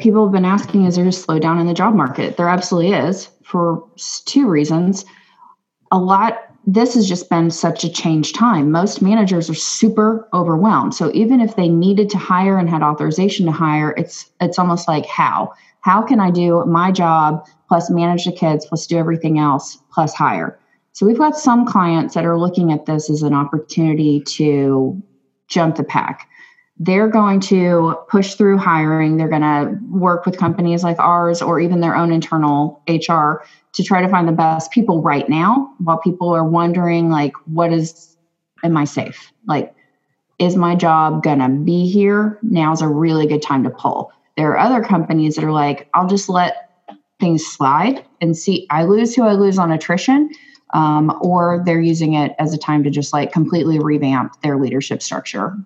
people have been asking is there a slowdown in the job market? There absolutely is for two reasons. A lot this has just been such a change time. Most managers are super overwhelmed. So even if they needed to hire and had authorization to hire, it's it's almost like how? How can I do my job plus manage the kids plus do everything else plus hire? So we've got some clients that are looking at this as an opportunity to jump the pack. They're going to push through hiring. They're going to work with companies like ours or even their own internal HR to try to find the best people right now while people are wondering like what is am i safe? Like is my job gonna be here? Now's a really good time to pull. There are other companies that are like i'll just let things slide and see i lose who i lose on attrition um, or they're using it as a time to just like completely revamp their leadership structure